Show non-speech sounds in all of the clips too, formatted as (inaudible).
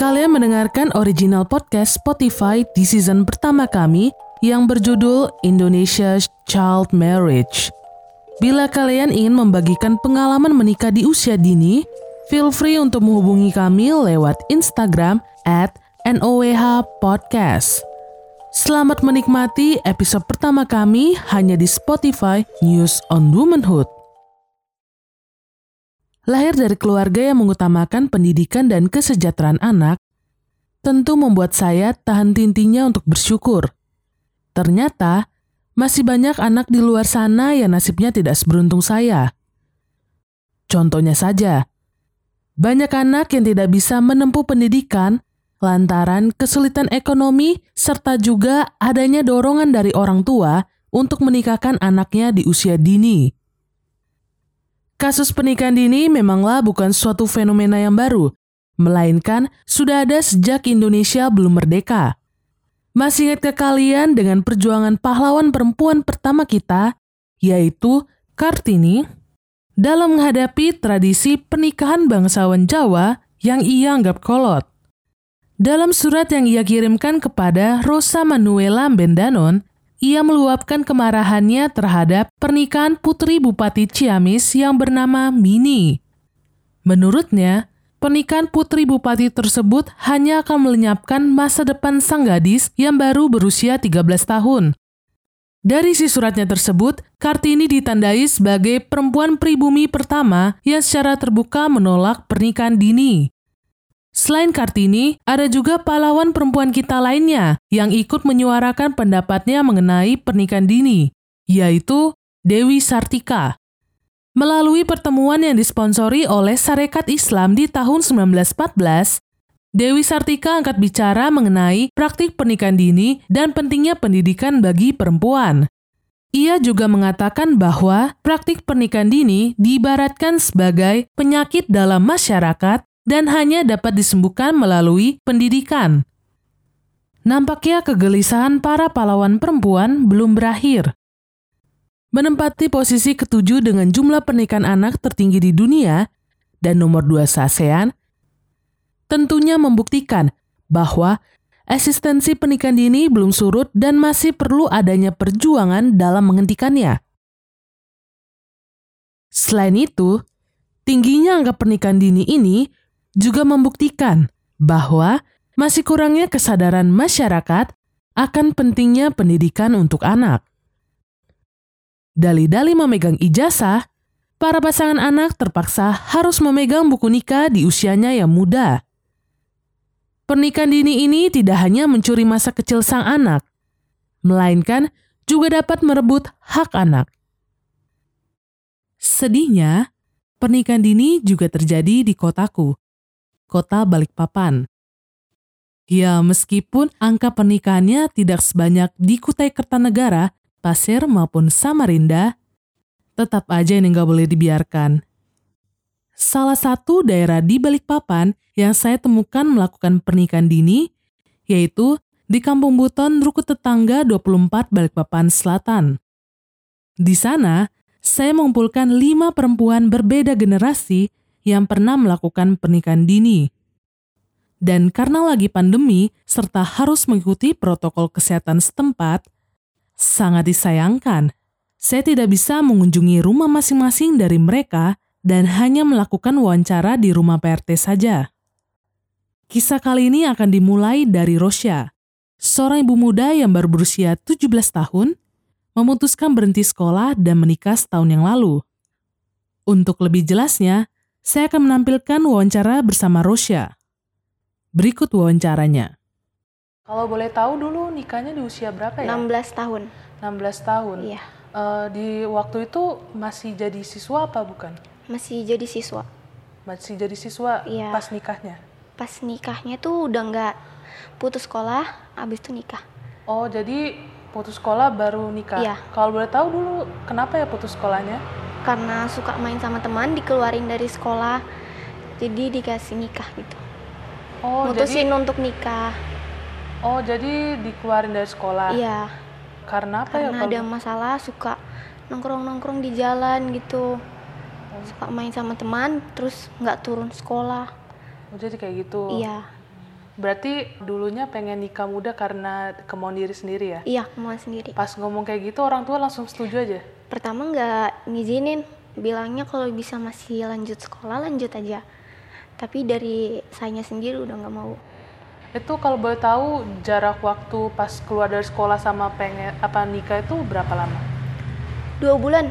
Kalian mendengarkan original podcast Spotify di season pertama kami yang berjudul Indonesia Child Marriage. Bila kalian ingin membagikan pengalaman menikah di usia dini, feel free untuk menghubungi kami lewat Instagram at NOWH Podcast. Selamat menikmati episode pertama kami hanya di Spotify News on Womanhood. Lahir dari keluarga yang mengutamakan pendidikan dan kesejahteraan anak, tentu membuat saya tahan tintinya untuk bersyukur. Ternyata, masih banyak anak di luar sana yang nasibnya tidak seberuntung saya. Contohnya saja, banyak anak yang tidak bisa menempuh pendidikan lantaran kesulitan ekonomi serta juga adanya dorongan dari orang tua untuk menikahkan anaknya di usia dini. Kasus pernikahan dini memanglah bukan suatu fenomena yang baru, melainkan sudah ada sejak Indonesia belum merdeka. Masih ingat ke kalian dengan perjuangan pahlawan perempuan pertama kita, yaitu Kartini, dalam menghadapi tradisi pernikahan bangsawan Jawa yang ia anggap kolot. Dalam surat yang ia kirimkan kepada Rosa Manuela Bendanon, ia meluapkan kemarahannya terhadap pernikahan putri Bupati Ciamis yang bernama Mini. Menurutnya, pernikahan putri Bupati tersebut hanya akan melenyapkan masa depan sang gadis yang baru berusia 13 tahun. Dari si suratnya tersebut, Kartini ditandai sebagai perempuan pribumi pertama yang secara terbuka menolak pernikahan dini. Selain Kartini, ada juga pahlawan perempuan kita lainnya yang ikut menyuarakan pendapatnya mengenai pernikahan dini, yaitu Dewi Sartika. Melalui pertemuan yang disponsori oleh Sarekat Islam di tahun 1914, Dewi Sartika angkat bicara mengenai praktik pernikahan dini dan pentingnya pendidikan bagi perempuan. Ia juga mengatakan bahwa praktik pernikahan dini diibaratkan sebagai penyakit dalam masyarakat dan hanya dapat disembuhkan melalui pendidikan. Nampaknya kegelisahan para pahlawan perempuan belum berakhir. Menempati posisi ketujuh dengan jumlah pernikahan anak tertinggi di dunia dan nomor dua se-ASEAN, tentunya membuktikan bahwa eksistensi pernikahan dini belum surut dan masih perlu adanya perjuangan dalam menghentikannya. Selain itu, tingginya angka pernikahan dini ini juga membuktikan bahwa masih kurangnya kesadaran masyarakat akan pentingnya pendidikan untuk anak. Dali-dali memegang ijazah, para pasangan anak terpaksa harus memegang buku nikah di usianya yang muda. Pernikahan dini ini tidak hanya mencuri masa kecil sang anak, melainkan juga dapat merebut hak anak. Sedihnya, pernikahan dini juga terjadi di kotaku kota Balikpapan. Ya, meskipun angka pernikahannya tidak sebanyak di Kutai Kertanegara, Pasir maupun Samarinda, tetap aja ini nggak boleh dibiarkan. Salah satu daerah di Balikpapan yang saya temukan melakukan pernikahan dini, yaitu di Kampung Buton, Ruku Tetangga 24 Balikpapan Selatan. Di sana, saya mengumpulkan lima perempuan berbeda generasi yang pernah melakukan pernikahan dini. Dan karena lagi pandemi serta harus mengikuti protokol kesehatan setempat, sangat disayangkan saya tidak bisa mengunjungi rumah masing-masing dari mereka dan hanya melakukan wawancara di rumah PRT saja. Kisah kali ini akan dimulai dari Rosya, seorang ibu muda yang baru berusia 17 tahun, memutuskan berhenti sekolah dan menikah setahun yang lalu. Untuk lebih jelasnya, saya akan menampilkan wawancara bersama Rosya. Berikut wawancaranya. Kalau boleh tahu dulu nikahnya di usia berapa ya? 16 tahun. 16 tahun. Iya. Uh, di waktu itu masih jadi siswa apa bukan? Masih jadi siswa. Masih jadi siswa Iya. pas nikahnya. Pas nikahnya tuh udah nggak putus sekolah, abis itu nikah. Oh, jadi putus sekolah baru nikah. Iya. Kalau boleh tahu dulu kenapa ya putus sekolahnya? Karena suka main sama teman, dikeluarin dari sekolah, jadi dikasih nikah gitu. Oh, Mutusin jadi untuk nikah. Oh, jadi dikeluarin dari sekolah. Iya. Karena apa ya Karena kalau ada masalah suka nongkrong-nongkrong di jalan gitu. Suka main sama teman, terus nggak turun sekolah. Oh, jadi kayak gitu. Iya. Berarti dulunya pengen nikah muda karena kemauan diri sendiri ya? Iya, kemauan sendiri. Pas ngomong kayak gitu orang tua langsung setuju aja? Pertama nggak ngizinin, bilangnya kalau bisa masih lanjut sekolah lanjut aja. Tapi dari saya sendiri udah nggak mau. Itu kalau boleh tahu jarak waktu pas keluar dari sekolah sama pengen apa nikah itu berapa lama? Dua bulan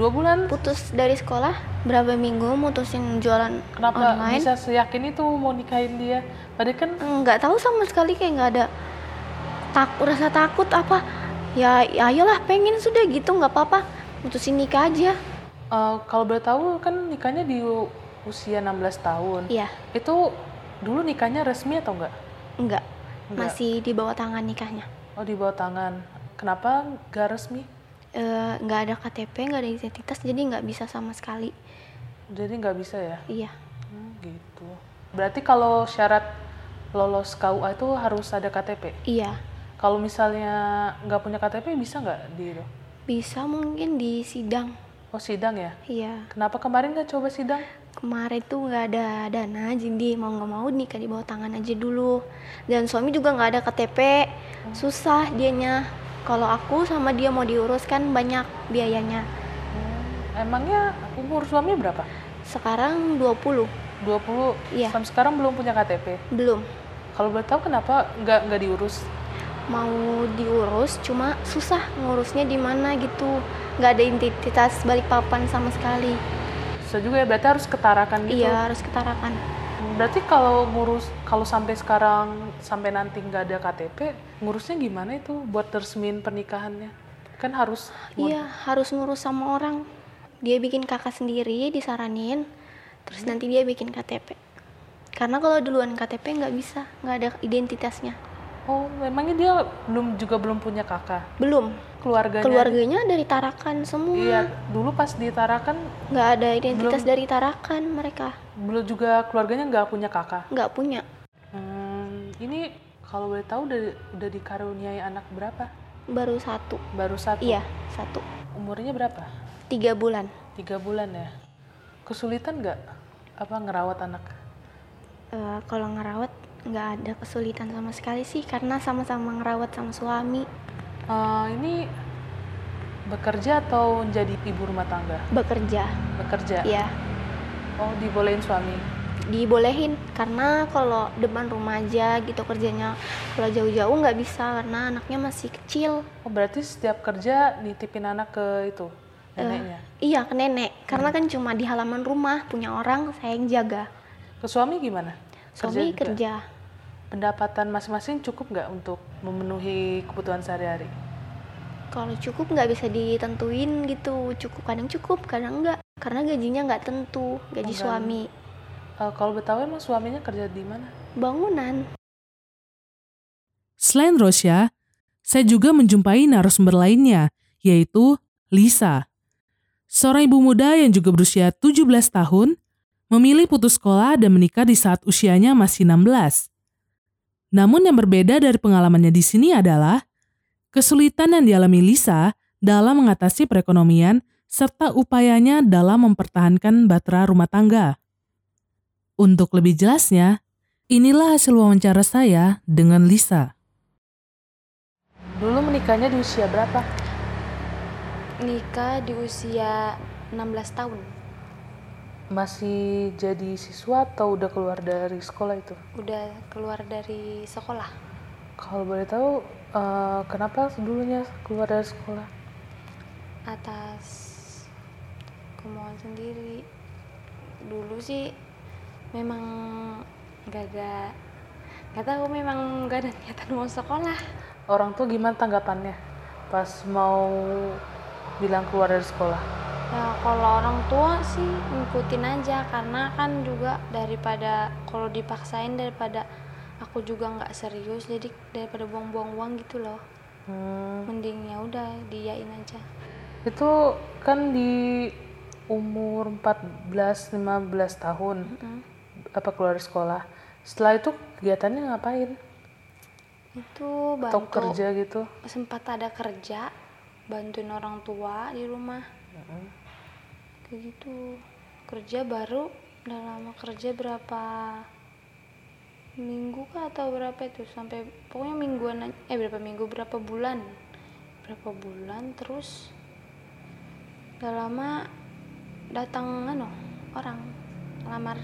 Dua bulan? putus dari sekolah, berapa minggu mutusin jualan Kenapa online. bisa seyakin itu mau nikahin dia? Padahal kan nggak tahu sama sekali kayak nggak ada tak rasa takut apa ya, ya ayolah pengen sudah gitu nggak apa-apa mutusin nikah aja eh, kalau boleh tahu kan nikahnya di usia 16 tahun. iya Itu dulu nikahnya resmi atau enggak? enggak Nggak. masih di bawah tangan nikahnya Oh di bawah tangan. Kenapa nggak resmi? Eh, nggak ada KTP nggak ada identitas jadi nggak bisa sama sekali Jadi nggak bisa ya? iya Hmm, gitu. Berarti kalau syarat lolos KUA itu harus ada KTP. iya Kalau misalnya nggak punya KTP bisa nggak di itu? Bisa mungkin di sidang Oh sidang ya? iya Kenapa kemarin nggak coba sidang? kemarin tuh nggak ada dana jadi mau nggak mau nikah di bawah tangan aja dulu dan suami juga nggak ada KTP susah dianya kalau aku sama dia mau diurus kan banyak biayanya Hmm, emangnya umur suami berapa? sekarang 20 20. Iya. Sampai sekarang belum punya KTP. belum Kalau boleh tahu kenapa nggak nggak diurus? Mau diurus cuma susah ngurusnya di mana gitu. Nggak ada identitas balik papan sama sekali. Bisa juga ya berarti harus ketarakan gitu. iya harus ketarakan. Berarti kalau ngurus kalau sampai sekarang sampai nanti nggak ada KTP, ngurusnya gimana itu buat resmin pernikahannya? Kan harus iya harus ngurus sama orang. Dia bikin kakak sendiri disaranin terus nanti dia bikin KTP karena kalau duluan KTP nggak bisa nggak ada identitasnya Oh, memangnya dia belum juga belum punya kakak? belum Keluarganya? keluarganya dari Tarakan semua Iya, dulu pas di Tarakan nggak ada identitas dari Tarakan mereka belum juga keluarganya nggak punya kakak. nggak punya Hmm, ini kalau boleh tahu udah udah dikaruniai anak berapa? baru satu Baru satu. iya satu Umurnya berapa? tiga bulan Tiga bulan ya. Kesulitan nggak apa ngerawat anak? Eh, kalau ngerawat nggak ada kesulitan sama sekali sih karena sama-sama ngerawat sama suami Eh, ini bekerja atau jadi ibu rumah tangga? bekerja Bekerja. ya Oh, dibolehin suami. dibolehin karena kalau depan rumah aja gitu kerjanya kalau jauh-jauh nggak bisa karena anaknya masih kecil Oh, berarti setiap kerja nitipin anak ke itu neneknya. iya ke nenek karena kan cuma di halaman rumah punya orang saya yang jaga Ke suami gimana? Suami juga? kerja Pendapatan masing-masing cukup nggak untuk memenuhi kebutuhan sehari-hari? kalau cukup nggak bisa ditentuin gitu cukup kadang cukup kadang enggak karena gajinya nggak tentu gaji Oh, suami Eh, kalau Betawi emang suaminya kerja di mana? bangunan Selain Rosya, saya juga menjumpai narasumber lainnya, yaitu Lisa. Seorang ibu muda yang juga berusia 17 tahun, memilih putus sekolah dan menikah di saat usianya masih 16. Namun yang berbeda dari pengalamannya di sini adalah kesulitan yang dialami Lisa dalam mengatasi perekonomian serta upayanya dalam mempertahankan bahtera rumah tangga. Untuk lebih jelasnya, inilah hasil wawancara saya dengan Lisa. Dulu menikahnya di usia berapa? nikah di usia 16 tahun Masih jadi siswa atau udah keluar dari sekolah itu? udah keluar dari sekolah Kalau boleh tahu, eh, kenapa dulunya keluar dari sekolah? atas kemauan sendiri dulu sih memang gak ada gak tahu memang gak ada niatan mau sekolah Orang tua gimana tanggapannya pas mau bilang keluar dari sekolah? Ya kalau orang tua sih ngikutin aja karena kan juga daripada kalau dipaksain daripada aku juga nggak serius jadi daripada buang-buang uang gitu loh Hmm, mending ya udah diyain aja itu kan di umur 14-15 tahun Mm. apa keluar sekolah. Setelah itu kegiatannya ngapain? itu Atau bantu kerja gitu? sempat ada kerja bantuin orang tua di rumah kayak gitu. Kerja baru udah lama kerja berapa minggu kah atau berapa itu? Sampai pokoknya mingguan eh berapa minggu berapa bulan? Berapa bulan terus gak lama datang ano orang lamar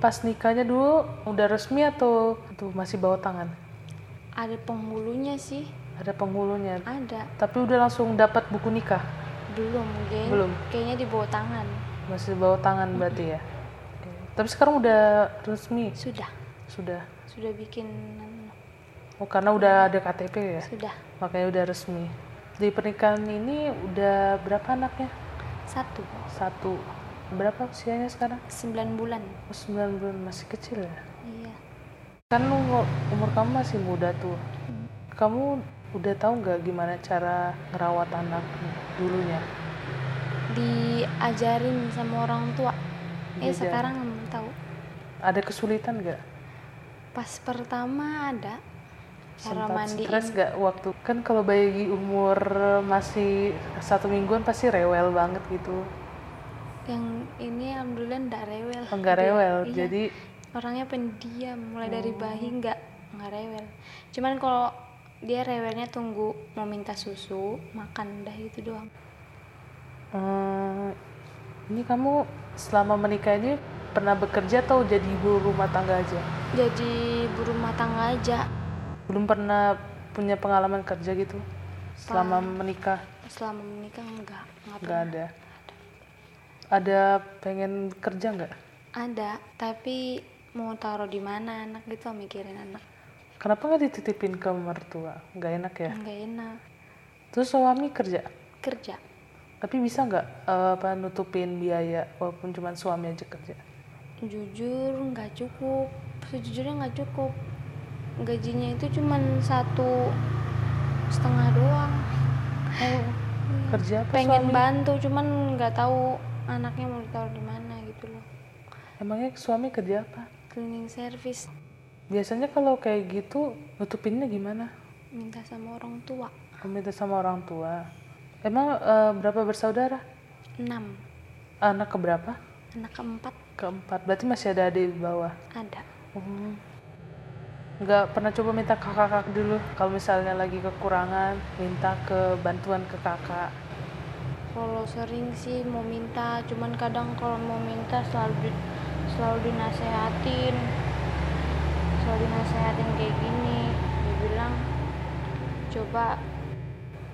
Pas nikahnya dulu udah resmi atau tuh masih bawa tangan? ada penghulunya sih. Ada penghulunya. ada. Tapi udah langsung dapat buku nikah. Belum kayaknya Belum. kayaknya di bawah tangan Masih bawa tangan berarti ya. Tapi sekarang udah resmi. sudah Sudah. sudah bikin ano, Oh karena udah ada KTP ya. sudah Makanya udah resmi. Di pernikahan ini udah berapa anaknya? satu Satu. Berapa usianya sekarang? 9 bulan Oh, 9 bulan masih kecil ya. iya Kan umur, umur kamu masih muda tuh. Kamu udah tahu nggak gimana cara ngerawat anak dulunya? diajarin sama orang tua. Eh sekarang belum tahu. Ada kesulitan nggak? pas pertama ada. Cara Sempat mandiin. stres nggak waktu? Kan kalau bayi umur masih satu mingguan pasti rewel banget gitu. yang ini alhamdulillah enggak rewel. Enggak Dia- rewel, iya, jadi orangnya pendiam. Mulai dari Oh. bayi enggak enggak rewel. Cuman kalau dia rewelnya tunggu mau minta susu makan dah itu doang eh, ini kamu selama menikah ini pernah bekerja atau jadi ibu rumah tangga aja? jadi ibu rumah tangga aja Belum pernah punya pengalaman kerja gitu selama menikah? selama menikah enggak enggak Nggak pernah ada. Ada pengen kerja nggak? ada tapi mau taruh di mana anak gitu mikirin anak Kenapa nggak dititipin ke mertua? Nggak enak ya? enggak enak Terus suami kerja? kerja Tapi bisa nggak eh, apa nutupin biaya walaupun cuma suami aja kerja? jujur nggak cukup sejujurnya nggak cukup gajinya itu cuman satu setengah doang Oh, kerja apa pengen suami? bantu cuman nggak tahu anaknya mau ditaruh di mana gitu loh Emangnya suami kerja apa? cleaning service Biasanya kalau kayak gitu nutupinnya gimana? minta sama orang tua Minta sama orang tua. Emang eh, berapa bersaudara? enam Anak keberapa? anak keempat Keempat. Berarti masih ada adik di bawah. ada Hmm. Nggak pernah coba minta ke kakak dulu. Kalau misalnya lagi kekurangan, minta ke bantuan ke kakak. kalau sering sih mau minta cuman kadang kalau mau minta selalu di- selalu dinasehatin selalu dinasehatin kayak gini dia bilang coba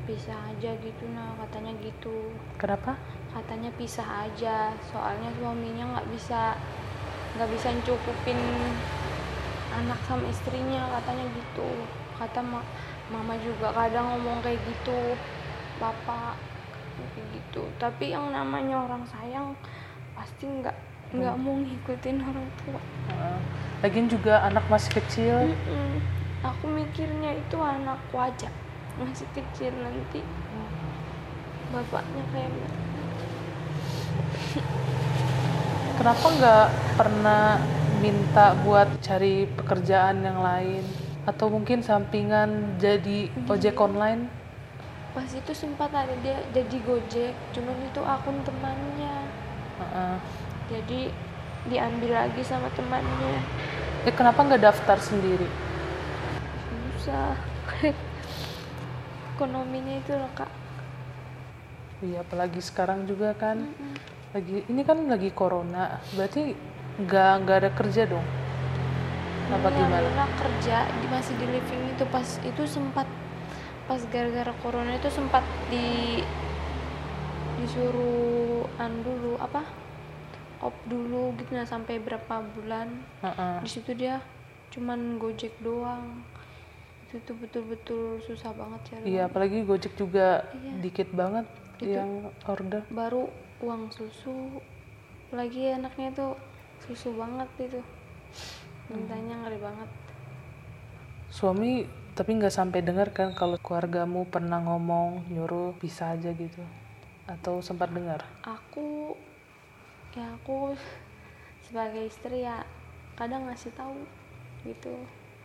pisah aja gitu nah katanya gitu. Kenapa? katanya pisah aja soalnya suaminya nggak bisa nggak bisa cukupin anak sama istrinya katanya gitu. Kata ma- mama juga kadang ngomong kayak gitu bapak kayak gitu. Tapi yang namanya orang sayang pasti nggak nggak mau ngikutin orang tua Heeh. Lagian juga anak masih kecil. Mm-mm. aku mikirnya itu anak wajah masih kecil nanti bapaknya kayak (laughs) Kenapa nggak pernah minta buat cari pekerjaan yang lain? Atau mungkin sampingan jadi ojek online? pas itu sempat ada dia jadi gojek cuman itu akun temannya Heeh. Jadi diambil lagi sama temannya. Eh kenapa nggak daftar sendiri? susah. (laughs) Ekonominya itu loh kak. Iya, apalagi sekarang juga kan. Lagi ini kan lagi corona, berarti nggak nggak ada kerja dong? Apa Ini gimana? alhamdulillah kerja di masih di living itu pas itu sempat pas gara-gara corona itu sempat di disuruh an dulu apa op dulu gitu nah sampai berapa bulan Heeh. di situ dia cuman gojek doang itu tuh betul-betul susah banget cari Iya, apalagi Gojek juga Iya. dikit banget Itu- yang order. baru uang susu lagi anaknya tuh susu banget itu mintanya ngeri banget Suami tapi nggak sampai dengar kan kalau keluargamu pernah ngomong nyuruh bisa aja gitu? Atau sempat dengar? aku ya aku sebagai istri ya kadang ngasih tahu gitu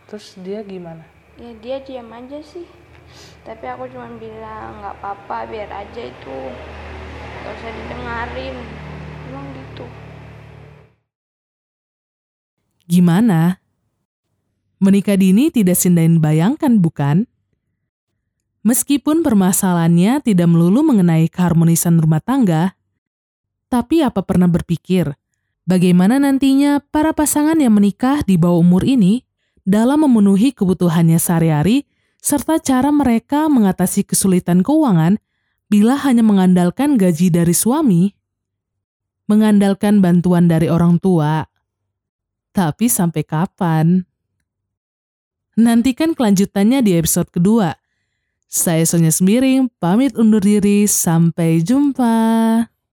Terus dia gimana? ya dia diam aja sih tapi aku cuma bilang nggak apa-apa biar aja itu gak usah didengarin bilang gitu Gimana? Menikah dini tidak sindain bayangkan, bukan? Meskipun permasalahannya tidak melulu mengenai keharmonisan rumah tangga, tapi apa pernah berpikir bagaimana nantinya para pasangan yang menikah di bawah umur ini dalam memenuhi kebutuhannya sehari-hari serta cara mereka mengatasi kesulitan keuangan bila hanya mengandalkan gaji dari suami, mengandalkan bantuan dari orang tua. Tapi sampai kapan? Nantikan kelanjutannya di episode kedua. Saya Sonya Semiring, pamit undur diri, sampai jumpa.